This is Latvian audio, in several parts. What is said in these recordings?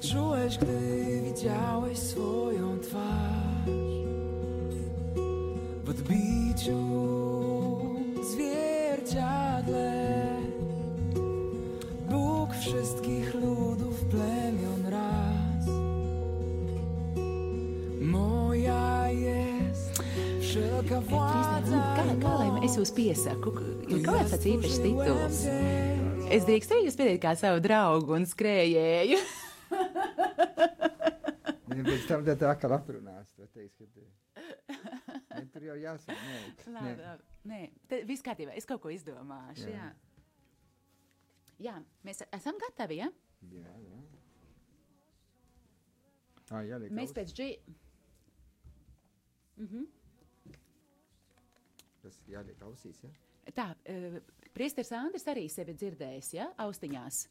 Co czułeś, gdy widziałeś swoją twarz W odbiciu zwierciadle Bóg wszystkich ludów, plemion raz Moja jest wszelka władza Kā, lai es jūs piesaku? Ir kaut kāds tāds īpašs tituls. Es drīkstu jūs pieteikt kā savu draugu un skrējēju. Pēc tam tā kā aprunās, teiks, ka te- ne, tur jau jāsaka, nē. Labi, nē. labi. Nē, te- viss kārtībā. Es kaut ko izdomāšu. Jā, Jā. jā. mēs esam gatavi. Ja? Jā, jā. Ā, jāliek Mēs ausis. pēc dži... Tas jāliek ausīs, ja? Tā, uh, Priesteris Andris arī sevi dzirdējis, ja? Austiņās.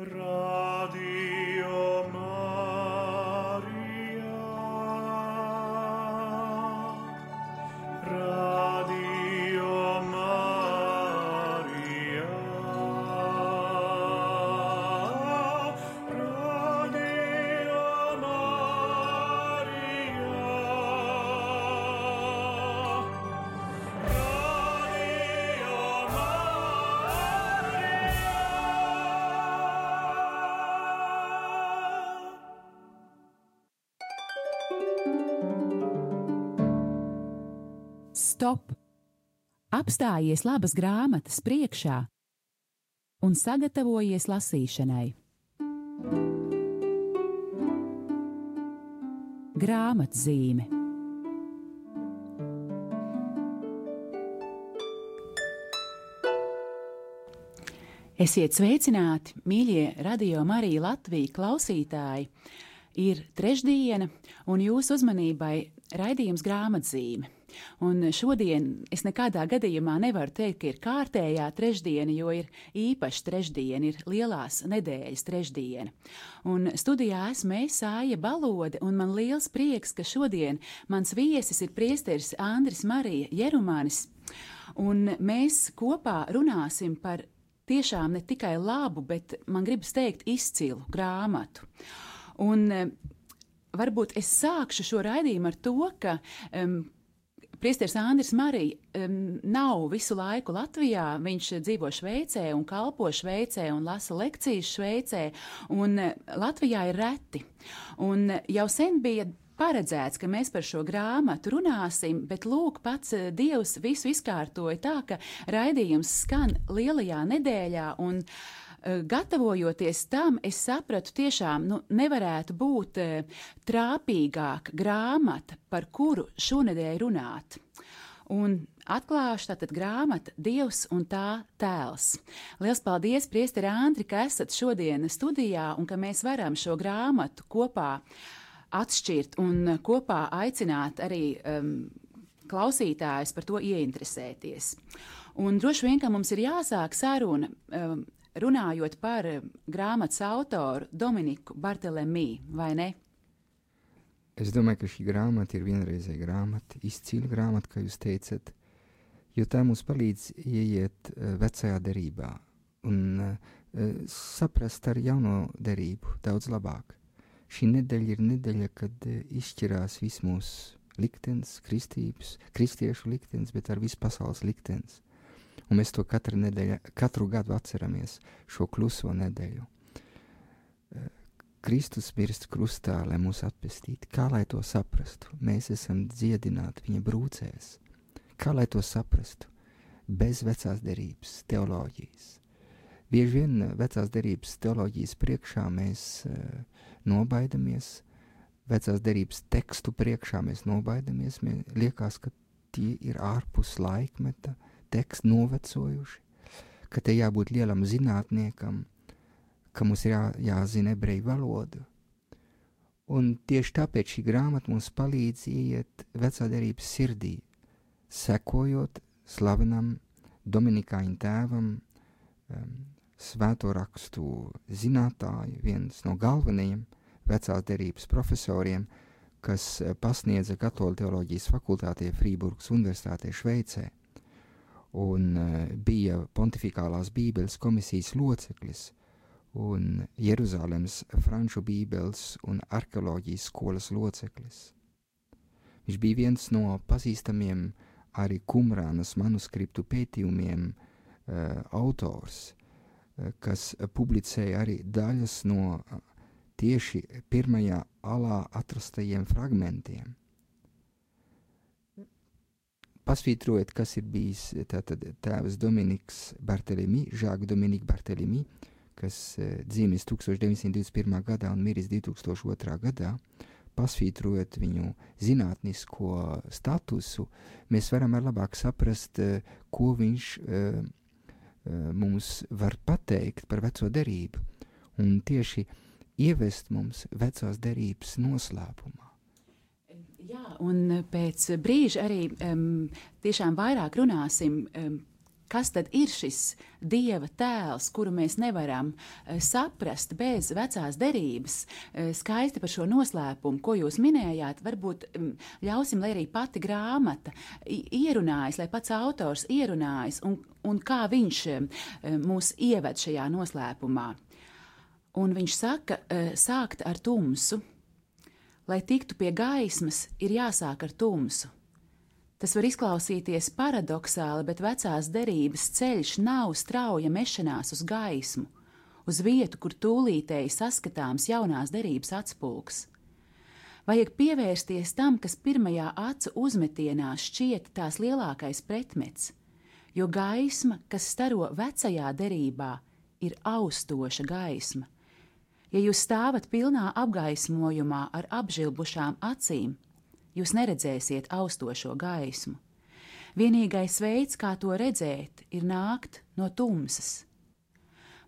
Radio Stop! Apstājies labas grāmatas priekšā un sagatavojies lasīšanai. Grāmatzīme Esiet sveicināti, mīļie radio Marija Latvija klausītāji! Ir trešdiena, un jūsu uzmanībai raidījums grāmatzīme. Un šodien es nekādā gadījumā nevaru teikt, ka ir kārtējā trešdiena, jo ir īpaša trešdiena, ir lielās nedēļas trešdiena. Un studijā esmu es Sāja Balode, un man liels prieks, ka šodien mans viesis ir priesteris Andris Marija Jerumanis. Un mēs kopā runāsim par tiešām ne tikai labu, bet man gribas teikt izcilu grāmatu. Un eh, varbūt es sākšu šo raidījumu ar to, ka um, Priesteris Andris Marija um, nav visu laiku Latvijā. Viņš dzīvo Šveicē un kalpo Šveicē un lasa lekcijas Šveicē, un eh, Latvijā ir reti. Un eh, jau sen bija paredzēts, ka mēs par šo grāmatu runāsim, bet lūk, pats eh, Dievs visu izkārtoja tā, ka raidījums skan lielajā nedēļā. Un, eh, Gatavojoties tam, es sapratu, tiešām nu, nevarētu būt eh, trāpīgāka grāmata, par kuru šonadēļ runāt. Un atklāšu tātad grāmatu Dievs un tā tēls. Lielas paldies, Priesteri Andri, ka esat šodien studijā un ka mēs varam šo grāmatu kopā atšķirt un kopā aicināt arī um, klausītājus par to ieinteresēties. Un droši vien, ka mums ir jāsāk saruna. Um, Runājot par um, grāmatas autoru Dominiku Bartelemī, vai ne? Es domāju, ka šī grāmata ir vienreizēja grāmata, izcila grāmata, kā jūs teicat, jo tā mums palīdz ieiet uh, vecajā derībā un uh, saprast ar jauno derību daudz labāk. Šī nedēļa ir nedēļa, kad izšķirās viss mūsu liktenis, kristības, kristiešu liktenis, bet ar visu pasaules liktenis. Un mēs to katru, nedēļa, katru gadu atceramies, šo kluso nedēļu. Kristus mirst krustā, lai mūs atpestītu. Kā lai to saprastu? Mēs esam dziedināti viņa brūcēs. Kā lai to saprastu? Bez vecās derības, teoloģijas. Bieži vien vecās derības teoloģijas priekšā mēs uh, nobaidamies, vecās derības tekstu priekšā mēs nobaidamies. Mēs liekas, ka tie ir ārpus laikmeta, teksti novecojuši, ka te jābūt lielam zinātniekam, ka mums ir jā, jāzina ebreju valoda. Un tieši tāpēc šī grāmata mums palīdz iet vecā derības sirdī, sekojot slavenam Dominikāņu tēvam, um, svēto rakstu zinātāju, viens no galvenajiem vecās derības profesoriem, kas eh, pasniedza katoļu teoloģijas fakultātē Frīburgas Universitātē Šveicē un uh, bija pontificālās bībeles komisijas loceklis un Jeruzalemes franču bībeles un arheoloģijas skolas loceklis. Viņš bija viens no pazīstamiem arī Kumrānas manuskriptu pētījumiem uh, autors, uh, kas publicēja arī daļas no tieši pirmajā alā atrastajiem fragmentiem. Pasvītrojiet, kas ir bijis tātad tēvs Dominiks Bartelimi, Žāga Dominika Bartelimi, kas uh, dzīvis 1921. gadā un miris 2002. gadā, pasvītrojot viņu zinātnisko statusu, mēs varam ar labāk saprast, uh, ko viņš uh, mums var pateikt par veco derību. Un tieši ievest mums vecās derības noslēpumā. Jā, un pēc brīža arī um, tiešām vairāk runāsim. Um, kas tad ir šis dieva tēls, kuru mēs nevaram uh, saprast bez vecās derības? Uh, skaisti par šo noslēpumu, ko jūs minējāt, varbūt um, ļausim, lai arī pati grāmata ierunājas, lai pats autors ierunājas un, un kā viņš um, mūs ieved šajā noslēpumā. Un viņš saka, e, sākt ar tumsu. Lai tiktu pie gaismas, ir jāsāk ar tumsu. Tas var izklausīties paradoxāli, bet vecās derības ceļš nav strauja mešanās uz gaismu, uz vietu, kur tūlītēji saskatāms jaunās derības atspulgs. Vajag pievērsties tam, kas pirmajā acu uzmetienā šķiet tās lielākais pretmets, jo gaisma, kas staro vecajā derībā, ir austoša gaisma Ja jūs stāvat pilnā apgaismojumā ar apžilbušām acīm, jūs neredzēsiet austošo gaismu. Vienīgais veids, kā to redzēt, ir nākt no tumsas.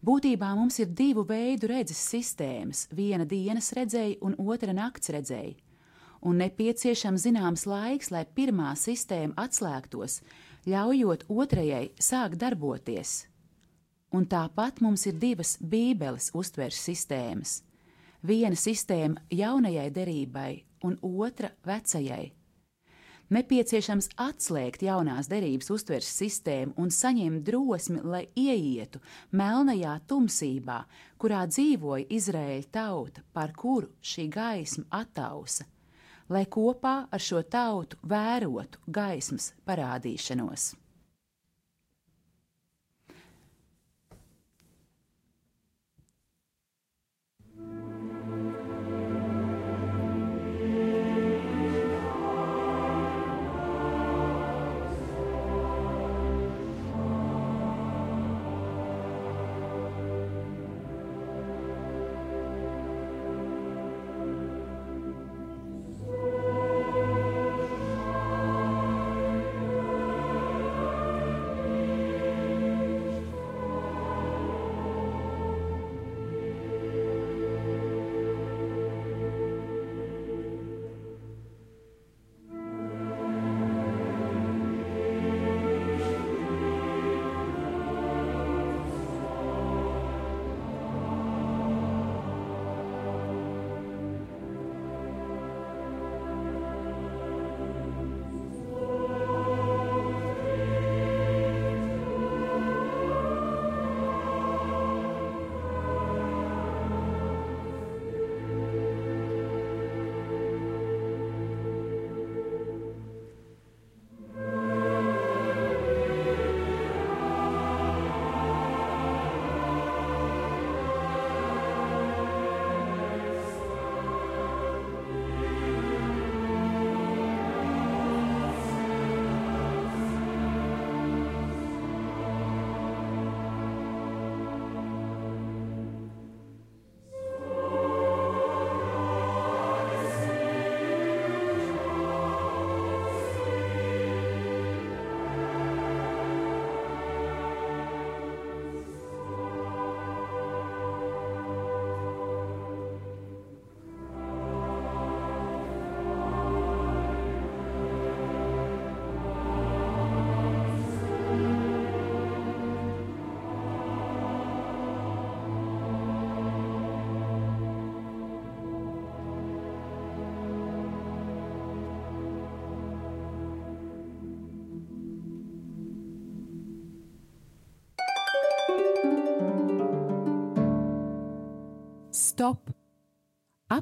Būtībā mums ir divu veidu redzes sistēmas - viena dienas redzēja un otra nakts redzēja, un nepieciešams zināms laiks, lai pirmā sistēma atslēgtos, ļaujot otrajai sākt darboties un tāpat mums ir divas Bībeles uztveres sistēmas. Viena sistēma jaunajai derībai, un otra vecajai. Nepieciešams atslēgt jaunās derības uztveres sistēmu un saņemt drosmi, lai ieietu melnajā tumsībā, kurā dzīvoja Izraēļa tauta, par kuru šī gaisma attausa, lai kopā ar šo tautu vērotu gaismas parādīšanos.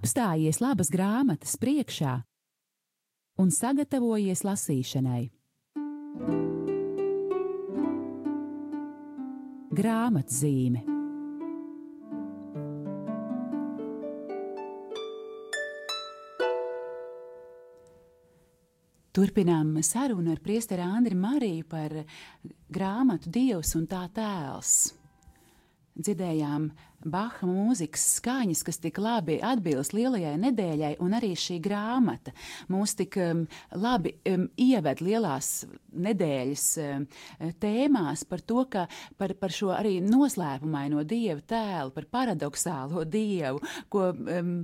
Apstājies labas grāmatas priekšā un sagatavojies lasīšanai. Grāmatzīme Turpinām sarunu ar priesteri Andriu Mariju par grāmatu Dievs un tā tēls. Dzirdējām Baha mūzikas skaņas, kas tik labi atbilst lielajai nedēļai, un arī šī grāmata. Mūs tik um, labi um, ieved lielās nedēļas um, tēmās par to, ka par, par šo arī noslēpumaino dievu tēlu, par paradoxālo dievu, ko um,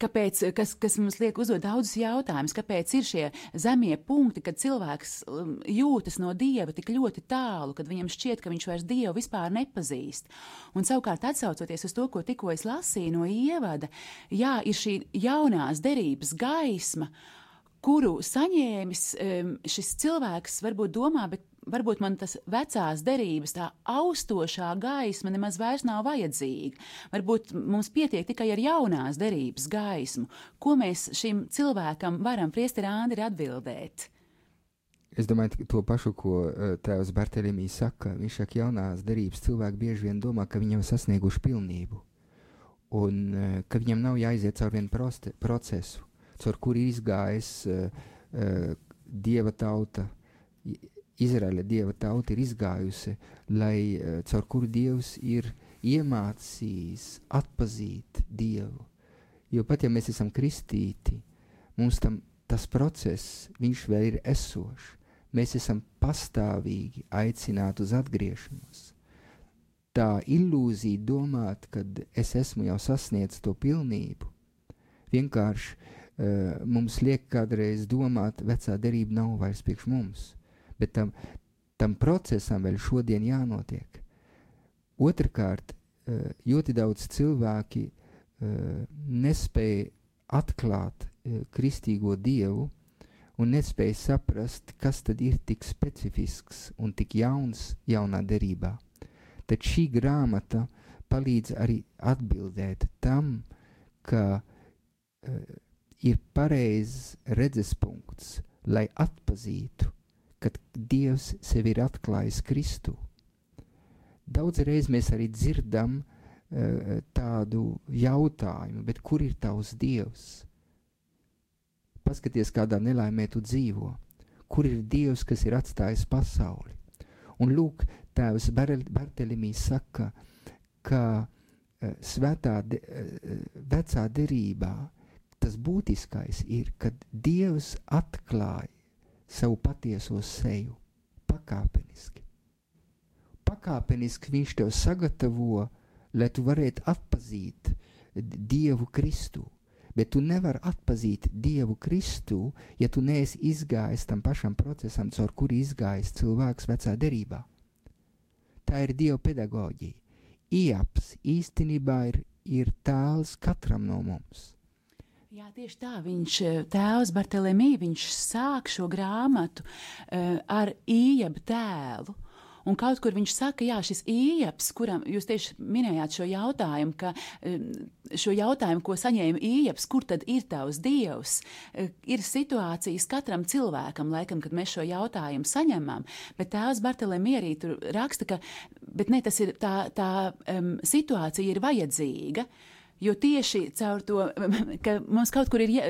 Kāpēc, kas, kas mums liek uzdot daudzus jautājumus, kāpēc ir šie zemie punkti, kad cilvēks um, jūtas no dieva tik ļoti tālu, kad viņam šķiet, ka viņš vairs dievu vispār nepazīst. Un savukārt, atsaucoties uz to, ko tikko es lasīju no ievada, jā, ir šī jaunās derības gaisma, kuru saņēmis um, šis cilvēks, varbūt domā, bet varbūt man tas vecās derības, tā austošā gaisma nemaz vairs nav vajadzīga. Varbūt mums pietiek tikai ar jaunās derības gaismu. Ko mēs šim cilvēkam varam, Priester Āndri, atbildēt? Es domāju, to pašu, ko uh, tēvs Bartelimī saka. Viņš saka, jaunās derības cilvēki bieži vien domā, ka viņi jau sasnieguši pilnību. Un uh, ka viņam nav jāiziet caur vienu proste, procesu, caur kuru izgājis uh, uh, dieva tauta, Izraēla dieva tauta ir izgājusi, lai uh, caur kuru dievs ir iemācījis atpazīt dievu. Jo pat ja mēs esam kristīti, mums tam tas process, vēl ir esošs. Mēs esam pastāvīgi aicināti uz atgriešanos. Tā ilūzija domāt, ka es esmu jau sasniedzis to pilnību, vienkārši uh, mums liek kādreiz domāt, vecā derība nav vairs priekš mums bet tam, tam procesam vēl šodien jānotiek. Otrakārt, eh, ļoti daudz cilvēki eh, nespēja atklāt eh, kristīgo dievu un nespēja saprast, kas tad ir tik specifisks un tik jauns jaunā derībā. Tad šī grāmata palīdz arī atbildēt tam, ka uh, ir pareizs redzes punkts, lai atpazītu kad Dievs sevi ir atklājis Kristu. Daudz reiz mēs arī dzirdam uh, tādu jautājumu, bet kur ir tavs Dievs? Paskaties, kādā nelaimē tu dzīvo. Kur ir Dievs, kas ir atstājis pasauli? Un lūk, tēvs Bartelimī saka, ka uh, svētā, de, uh, vecā derībā tas būtiskais ir, kad Dievs atklāja savu patieso seju pakāpeniski. Pakāpeniski viņš tev sagatavo, lai tu varētu atpazīt Dievu Kristu. Bet tu nevari atpazīt Dievu Kristu, ja tu neesi izgājis tam pašam procesam, caur kuru izgājis cilvēks vecā derībā. Tā ir Dieva pedagoģija. Ieps īstenībā ir, ir tēls katram no mums. Jā, tieši tā. Viņš, eh, tēvs Bartelemī, viņš sāk šo grāmatu uh, ar īebu tēlu. Un kaut kur viņš saka, jā, šis īeps, kuram jūs tieši minējāt šo jautājumu, ka šo jautājumu, ko saņēma īeps, kur tad ir tavs dievs, eh, ir situācijas katram cilvēkam, laikam, kad mēs šo jautājumu saņemam, bet tēvs Bartelemī arī tur raksta, ka, bet ne, tas ir tā, tā um, situācija ir vajadzīga. Jo tieši caur to, ka mums kaut kur ir jā,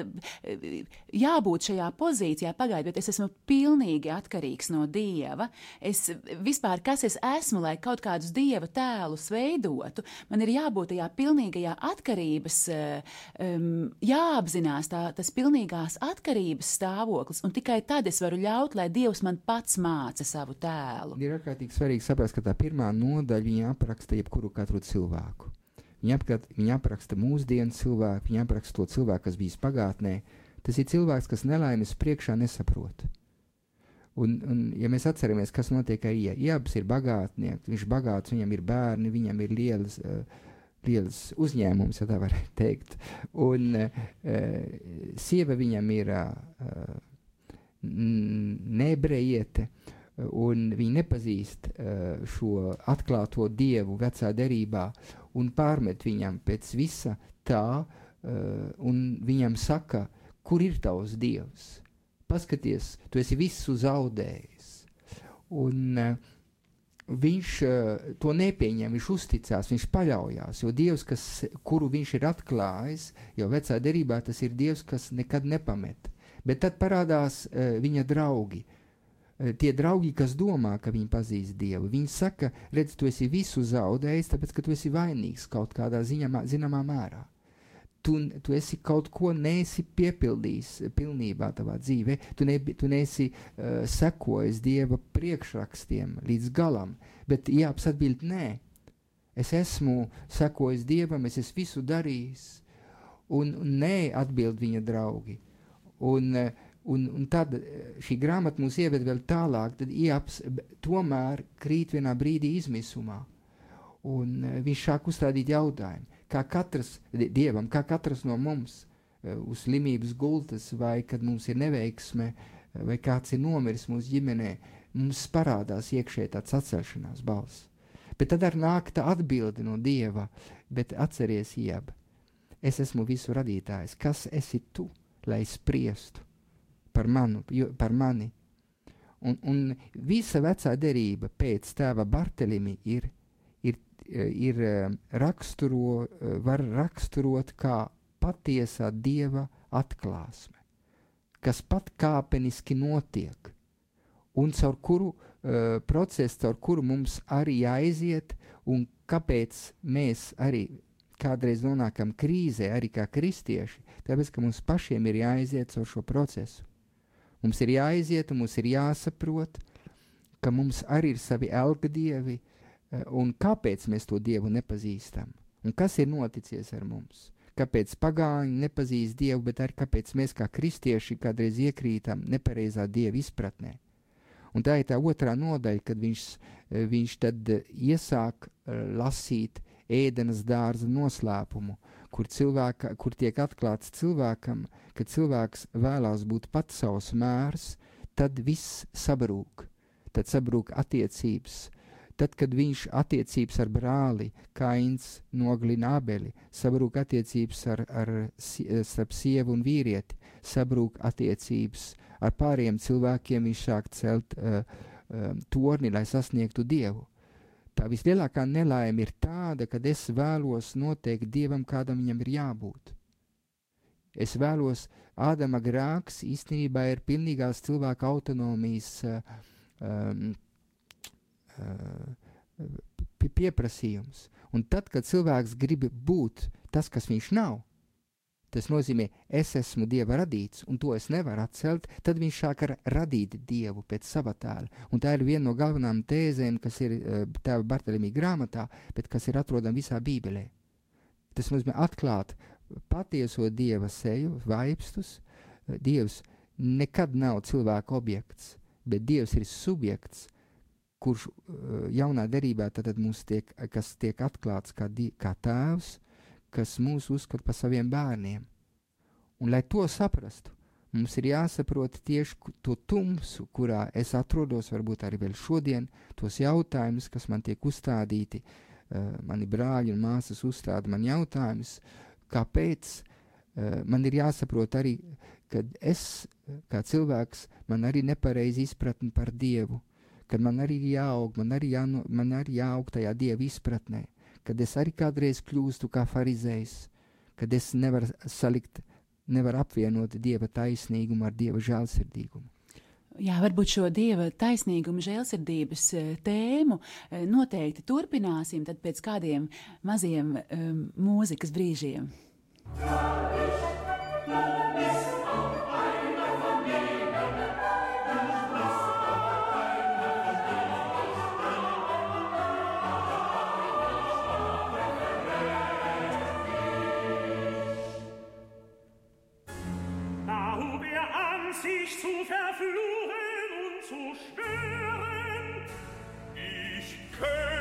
jābūt šajā pozīcijā, pagaidiet, bet es esmu pilnīgi atkarīgs no dieva. Es vispār, kas es esmu, lai kaut kādus dieva tēlus veidotu, man ir jābūt tajā pilnīgajā atkarības, um, jāapzinās tā, tas pilnīgās atkarības stāvoklis, un tikai tad es varu ļaut, lai dievs man pats māca savu tēlu. Ir ārkārtīgi svarīgi saprast, ka tā pirmā nodaļa apraksta jebkuru katru cilvēku. Viņa, apkat, viņa apraksta mūsdienu cilvēku, viņa apraksta to cilvēku, kas bijis pagātnē. Tas ir cilvēks, kas nelaimes priekšā nesaprot. Un, un, ja mēs atceramies, kas notiek ar Iebu, Iebs ir bagātnieks, viņš ir bagāts, viņam ir bērni, viņam ir lielas, uh, liels uzņēmums, ja tā var teikt. Un uh, sieva viņam ir uh, nebrejiete, un viņi nepazīst uh, šo atklāto dievu vecā derībā un pārmet viņam pēc visa tā, uh, un viņam saka, kur ir tavs dievs? Paskaties, tu esi visu zaudējis. Un uh, viņš uh, to nepieņem, viņš uzticās, viņš paļaujas. Jo Dievs, kas, kuru viņš ir atklājis, jau vecā derībā, tas ir Dievs, kas nekad nepamet. Bet tad parādās uh, viņa draugi. Uh, tie draugi, kas domā, ka viņi pazīst Dievu, viņi saka, redz, tu esi visu zaudējis, tāpēc ka tu esi vainīgs kaut kādā ziņā, zināmā mērā tu, tu esi kaut ko nesi piepildījis pilnībā savā dzīvē, tu, ne, tu nesi uh, sekojis Dieva priekšrakstiem līdz galam, bet Jāps atbild nē. Es esmu sekojis Dievam, es esmu visu darījis, un, un nē, atbild viņa draugi. Un, un, un tad šī grāmata mūs ieved vēl tālāk, tad Jāps tomēr krīt vienā brīdī izmisumā. Un viņš sāk uzstādīt jautājumu, kā katrs dievam, kā katrs no mums eh, uz slimības gultas, vai kad mums ir neveiksme, eh, vai kāds ir nomiris mūsu ģimenē, mums parādās iekšēji tāds atcelšanās balss. Bet tad arī nāk tā atbilde no dieva, bet atceries, jeb, es esmu visu radītājs, kas esi tu, lai spriestu par, manu, par mani? Un, un visa vecā derība pēc tēva Bartelimi ir Eh, ir eh, raksturo, eh, var raksturot kā patiesā dieva atklāsme, kas pat kāpeniski notiek, un caur kuru uh, procesu, caur kuru mums arī jāiziet, un kāpēc mēs arī kādreiz nonākam krīzē, arī kā kristieši, tāpēc, ka mums pašiem ir jāiziet caur šo procesu. Mums ir jāiziet, un mums ir jāsaprot, ka mums arī ir savi elgadievi, Eh, un kāpēc mēs to Dievu nepazīstam? Un kas ir noticis ar mums? Kāpēc pagāņi nepazīst Dievu, bet arī kāpēc mēs kā kristieši kādreiz iekrītam nepareizā Dieva izpratnē? Un tā ir tā otrā nodaļa, kad viņš, eh, viņš tad eh, iesāk lasīt ēdenes dārza noslēpumu, kur, cilvēka, kur tiek atklāts cilvēkam, ka cilvēks vēlās būt pats savs mērs, tad viss sabrūk. Tad sabrūk attiecības, Tad, kad viņš attiecības ar brāli, Kains nogalina abeli, sabrūk attiecības ar, ar, starp sievu un vīrieti, sabrūk attiecības ar pāriem cilvēkiem, viņš sāk celt uh, uh, torni, lai sasniegtu Dievu. Tā vislielākā nelaime ir tāda, kad es vēlos noteikt Dievam, kādam viņam ir jābūt. Es vēlos, Ādama grāks īstenībā ir pilnīgās cilvēka autonomijas uh, um, pieprasījums. Un tad, kad cilvēks grib būt tas, kas viņš nav, tas nozīmē, es esmu dieva radīts, un to es nevaru atcelt, tad viņš sāk radīt dievu pēc sava tēla. Un tā ir viena no galvenām tēzēm, kas ir tēva Bartelemī grāmatā, bet kas ir atrodama visā Bībelē. Tas nozīmē atklāt patieso dieva seju, vaipstus. Dievs nekad nav cilvēka objekts, bet dievs ir subjekts kurš uh, jaunā derībā tad mums tiek, tiek atklāts kā, di, kā tēvs, kas mūs uzskata par saviem bērniem. Un, lai to saprastu, mums ir jāsaprot tieši to tumsu, kurā es atrodos, varbūt arī vēl šodien, tos jautājumus, kas man tiek uzstādīti, uh, mani brāļi un māsas uzstāda man jautājumus, kāpēc uh, man ir jāsaprot arī, ka es, kā cilvēks, man arī nepareizi izpratni par Dievu, kad man arī jāaug, man arī, jāno, man arī jāaug tajā dieva izpratnē, kad es arī kādreiz kļūstu kā farizējs, kad es nevaru salikt, nevaru apvienot dieva taisnīgumu ar dieva žēlsirdīgumu. Jā, varbūt šo dieva taisnīguma, žēlsirdības eh, tēmu eh, noteikti turpināsim pēc kādiem maziem um, mūzikas brīžiem. Jā, zu schweren, ich kenne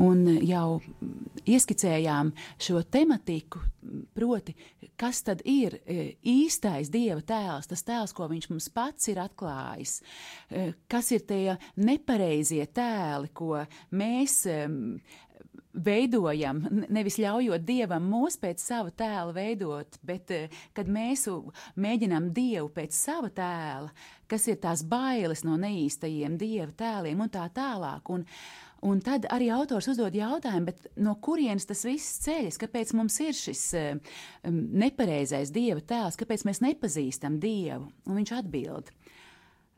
un jau ieskicējām šo tematiku, proti, kas tad ir e, īstais Dieva tēls, tas tēls, ko viņš mums pats ir atklājis, e, kas ir tie nepareizie tēli, ko mēs veidojam, nevis ļaujot dievam mūs pēc sava tēla veidot, bet kad mēs mēģinām dievu pēc sava tēla, kas ir tās bailes no neīstajiem dieva tēliem un tā tālāk. Un, Un tad arī autors uzdod jautājumu, no kurienes tas viss ceļas, kāpēc mums ir šis um, nepareizais dieva tēls, kāpēc mēs nepazīstam dievu? Un viņš atbild,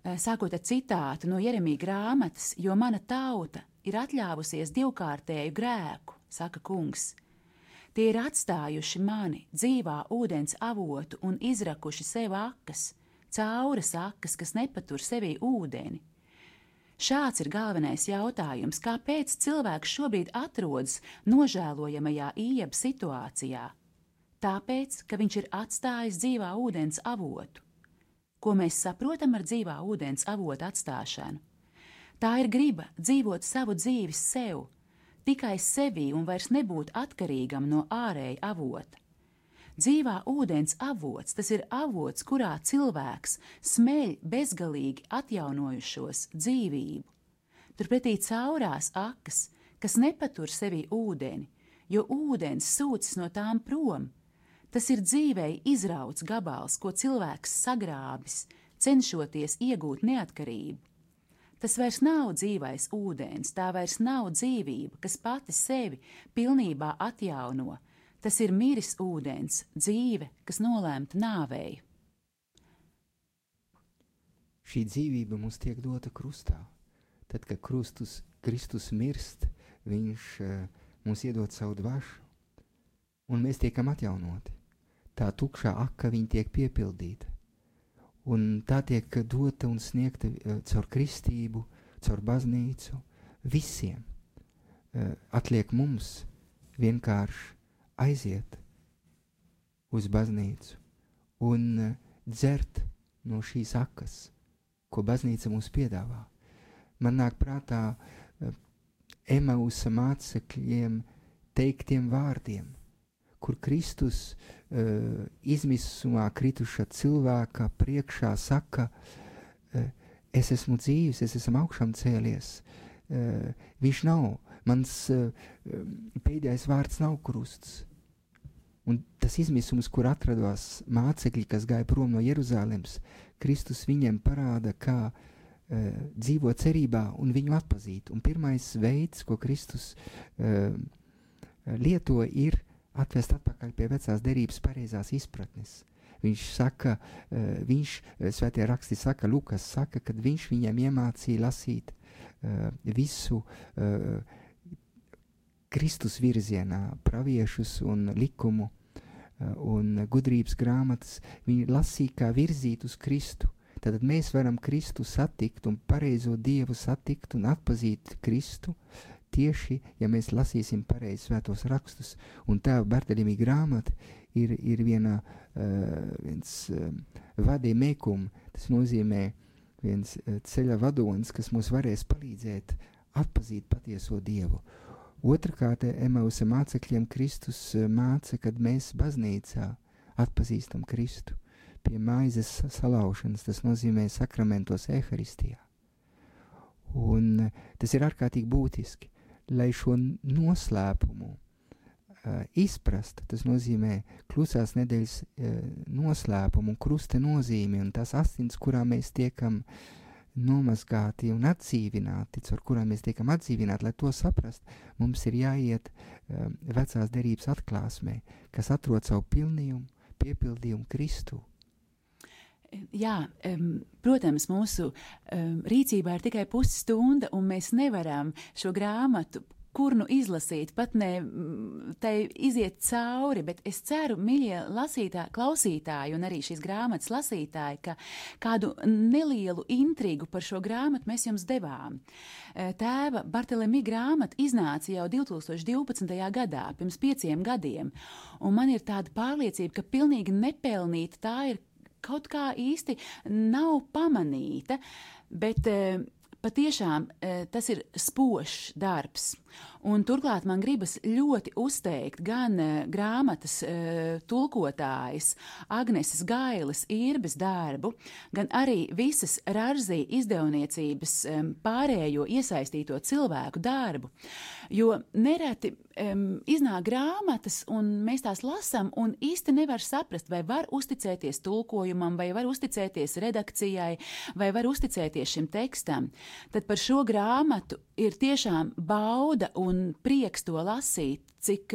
sākot ar citātu no Jeremija grāmatas, jo mana tauta ir atļāvusies divkārtēju grēku, saka kungs. Tie ir atstājuši mani dzīvā ūdens avotu un izrakuši sev akas, cauras akas, kas nepatur sevī ūdeni Šāds ir galvenais jautājums, kāpēc cilvēks šobrīd atrodas nožēlojamajā ieja situācijā? Tāpēc, ka viņš ir atstājis dzīvā ūdens avotu. Ko mēs saprotam ar dzīvā ūdens avotu atstāšanu? Tā ir griba dzīvot savu dzīvi sev, tikai sevī un vairs nebūt atkarīgam no ārēja avota. Dzīvā ūdens avots, tas ir avots, kurā cilvēks smeļ bezgalīgi atjaunojušos dzīvību. Turpretī caurās akas, kas nepatur sevī ūdeni, jo ūdens sūcis no tām prom. Tas ir dzīvei izrauts gabals, ko cilvēks sagrābis, cenšoties iegūt neatkarību. Tas vairs nav dzīvais ūdens, tā vairs nav dzīvība, kas pati sevi pilnībā atjauno, Tas ir miris ūdens, dzīve, kas nolēmta nāvēju. Šī dzīvība mums tiek dota krustā. Tad, kad Kristus, Kristus mirst, Viņš uh, mums iedod savu dvašu, un mēs tiekam atjaunoti. Tā tukšā aka viņa tiek piepildīta, un tā tiek dota un sniegta uh, caur kristību, caur baznīcu visiem. Uh, atliek mums vienkārši aiziet uz baznīcu un eh, dzert no šīs akas, ko baznīca mums piedāvā. Man nāk prātā Emausa mācekļiem teiktiem vārdiem, kur Kristus uh, izmisumā krituša cilvēka priekšā saka, uh, es esmu dzīves, es esmu augšām cēlies. Uh, viņš nav, mans uh, pēdējais vārds nav krusts. Un tas izmisums, kur atradās mācekļi, kas gāja prom no Jeruzalemes, Kristus viņiem parāda, kā uh, dzīvot cerībā un viņu atpazīt. Un pirmais veids, ko Kristus uh, lieto, ir atvest atpakaļ pie vecās derības pareizās izpratnes. Viņš saka, uh, viņš, svētie raksti saka, Lukas saka, kad viņš viņiem iemācīja lasīt uh, visu uh, Kristus virzienā, praviešus un likumu eh, un gudrības grāmatas, viņi lasīja kā virzīt uz Kristu. Tad mēs varam Kristu satikt un pareizo Dievu satikt un atpazīt Kristu tieši, ja mēs lasīsim pareizi svētos rakstus. Un tā Bartaļimī grāmata ir, ir viena, uh, viens uh, vadī mēkum, tas nozīmē viens uh, ceļa vadonis, kas mums varēs palīdzēt atpazīt patieso Dievu. Otrakārt, Emausa mācekļiem Kristus māca, kad mēs baznīcā atpazīstam Kristu pie maizes salaušanas, tas nozīmē sakramentos eharistijā. Un tas ir ārkārtīgi būtiski, lai šo noslēpumu izprast. Tas nozīmē klusās nedēļas noslēpumu krusta nozīmi un tās asins, kurām mēs tiekam nomazgāti un atdzīvināti, caur kurām mēs tiekam atdzīvināti, lai to saprast, mums ir jāiet vecās derības atklāsmē, kas atrod savu pilnījumu, piepildījumu Kristu. Jā, um, protams, mūsu um, rīcībā ir tikai pusstunda, un mēs nevaram šo grāmatu kur nu izlasīt, pat ne tai iziet cauri, bet es ceru, mīļie lasītāji, klausītāji un arī šīs grāmatas lasītāji, ka kādu nelielu intrigu par šo grāmatu mēs jums devām. Tēva Bartelemī grāmata iznāca jau 2012. gadā, pirms pieciem gadiem, un man ir tāda pārliecība, ka pilnīgi nepelnīta tā ir kaut kā īsti nav pamanīta, bet patiešām tas ir spožs darbs. Un turklāt man gribas ļoti uzteikt gan uh, grāmatas uh, tulkotājas Agneses Gailes īrbes darbu, gan arī visas Rārzī izdevniecības pārējo iesaistīto cilvēku darbu. Jo nereti iznāk grāmatas, un mēs tās lasām, un īsti nevar saprast, vai var uzticēties tulkojumam, vai var uzticēties redakcijai, vai var uzticēties šim tekstam. Tad par šo grāmatu ir tiešām bauda un prieks to lasīt, cik,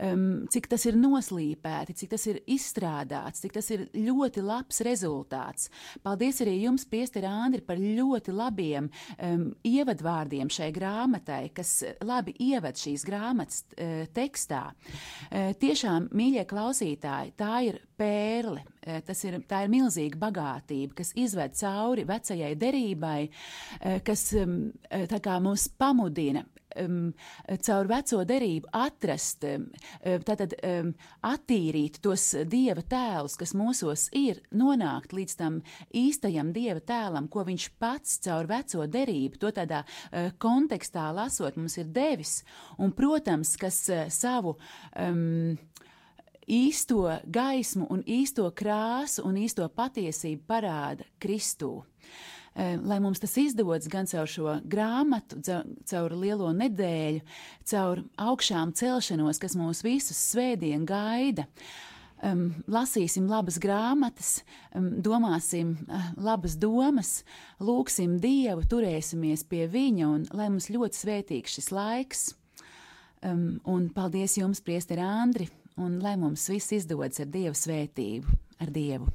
um, cik tas ir noslīpēti, cik tas ir izstrādāts, cik tas ir ļoti labs rezultāts. Paldies arī jums, Piester Andri, par ļoti labiem um, ievadvārdiem šai grāmatai, kas labi ieved šīs grāmatas uh, tekstā. Uh, tiešām, mīļie klausītāji, tā ir pērle. Uh, tas ir, tā ir milzīga bagātība, kas izved cauri vecajai derībai, uh, kas um, tā kā mūs pamudina um, caur veco derību atrast, um, tātad um, attīrīt tos dieva tēlus, kas mūsos ir, nonākt līdz tam īstajam dieva tēlam, ko viņš pats caur veco derību, to tādā uh, kontekstā lasot, mums ir devis, un, protams, kas uh, savu um, īsto gaismu un īsto krāsu un īsto patiesību parāda Kristū. Eh, lai mums tas izdodas gan caur šo grāmatu, caur lielo nedēļu, caur augšām celšanos, kas mūs visus svētdien gaida. Um, lasīsim labas grāmatas, um, domāsim uh, labas domas, lūgsim Dievu, turēsimies pie Viņa un lai mums ļoti svētīgs šis laiks. Um, un paldies jums, Priester Andri, un lai mums viss izdodas ar Dieva svētību, ar Dievu.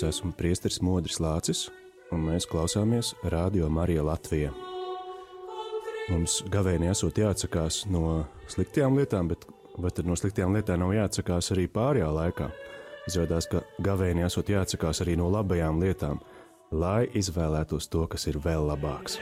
Es esmu Priesteris Modris Lācis, un mēs klausāmies Radio Marija Latvijā. Mums gavēnī esot jāatsakās no sliktām lietām, bet vai tad no sliktām lietām nav jāatsakās arī pārējā laikā? Izrādās, ka gavēnī esot jāatsakās arī no labajām lietām, lai izvēlētos to, kas ir vēl labāks.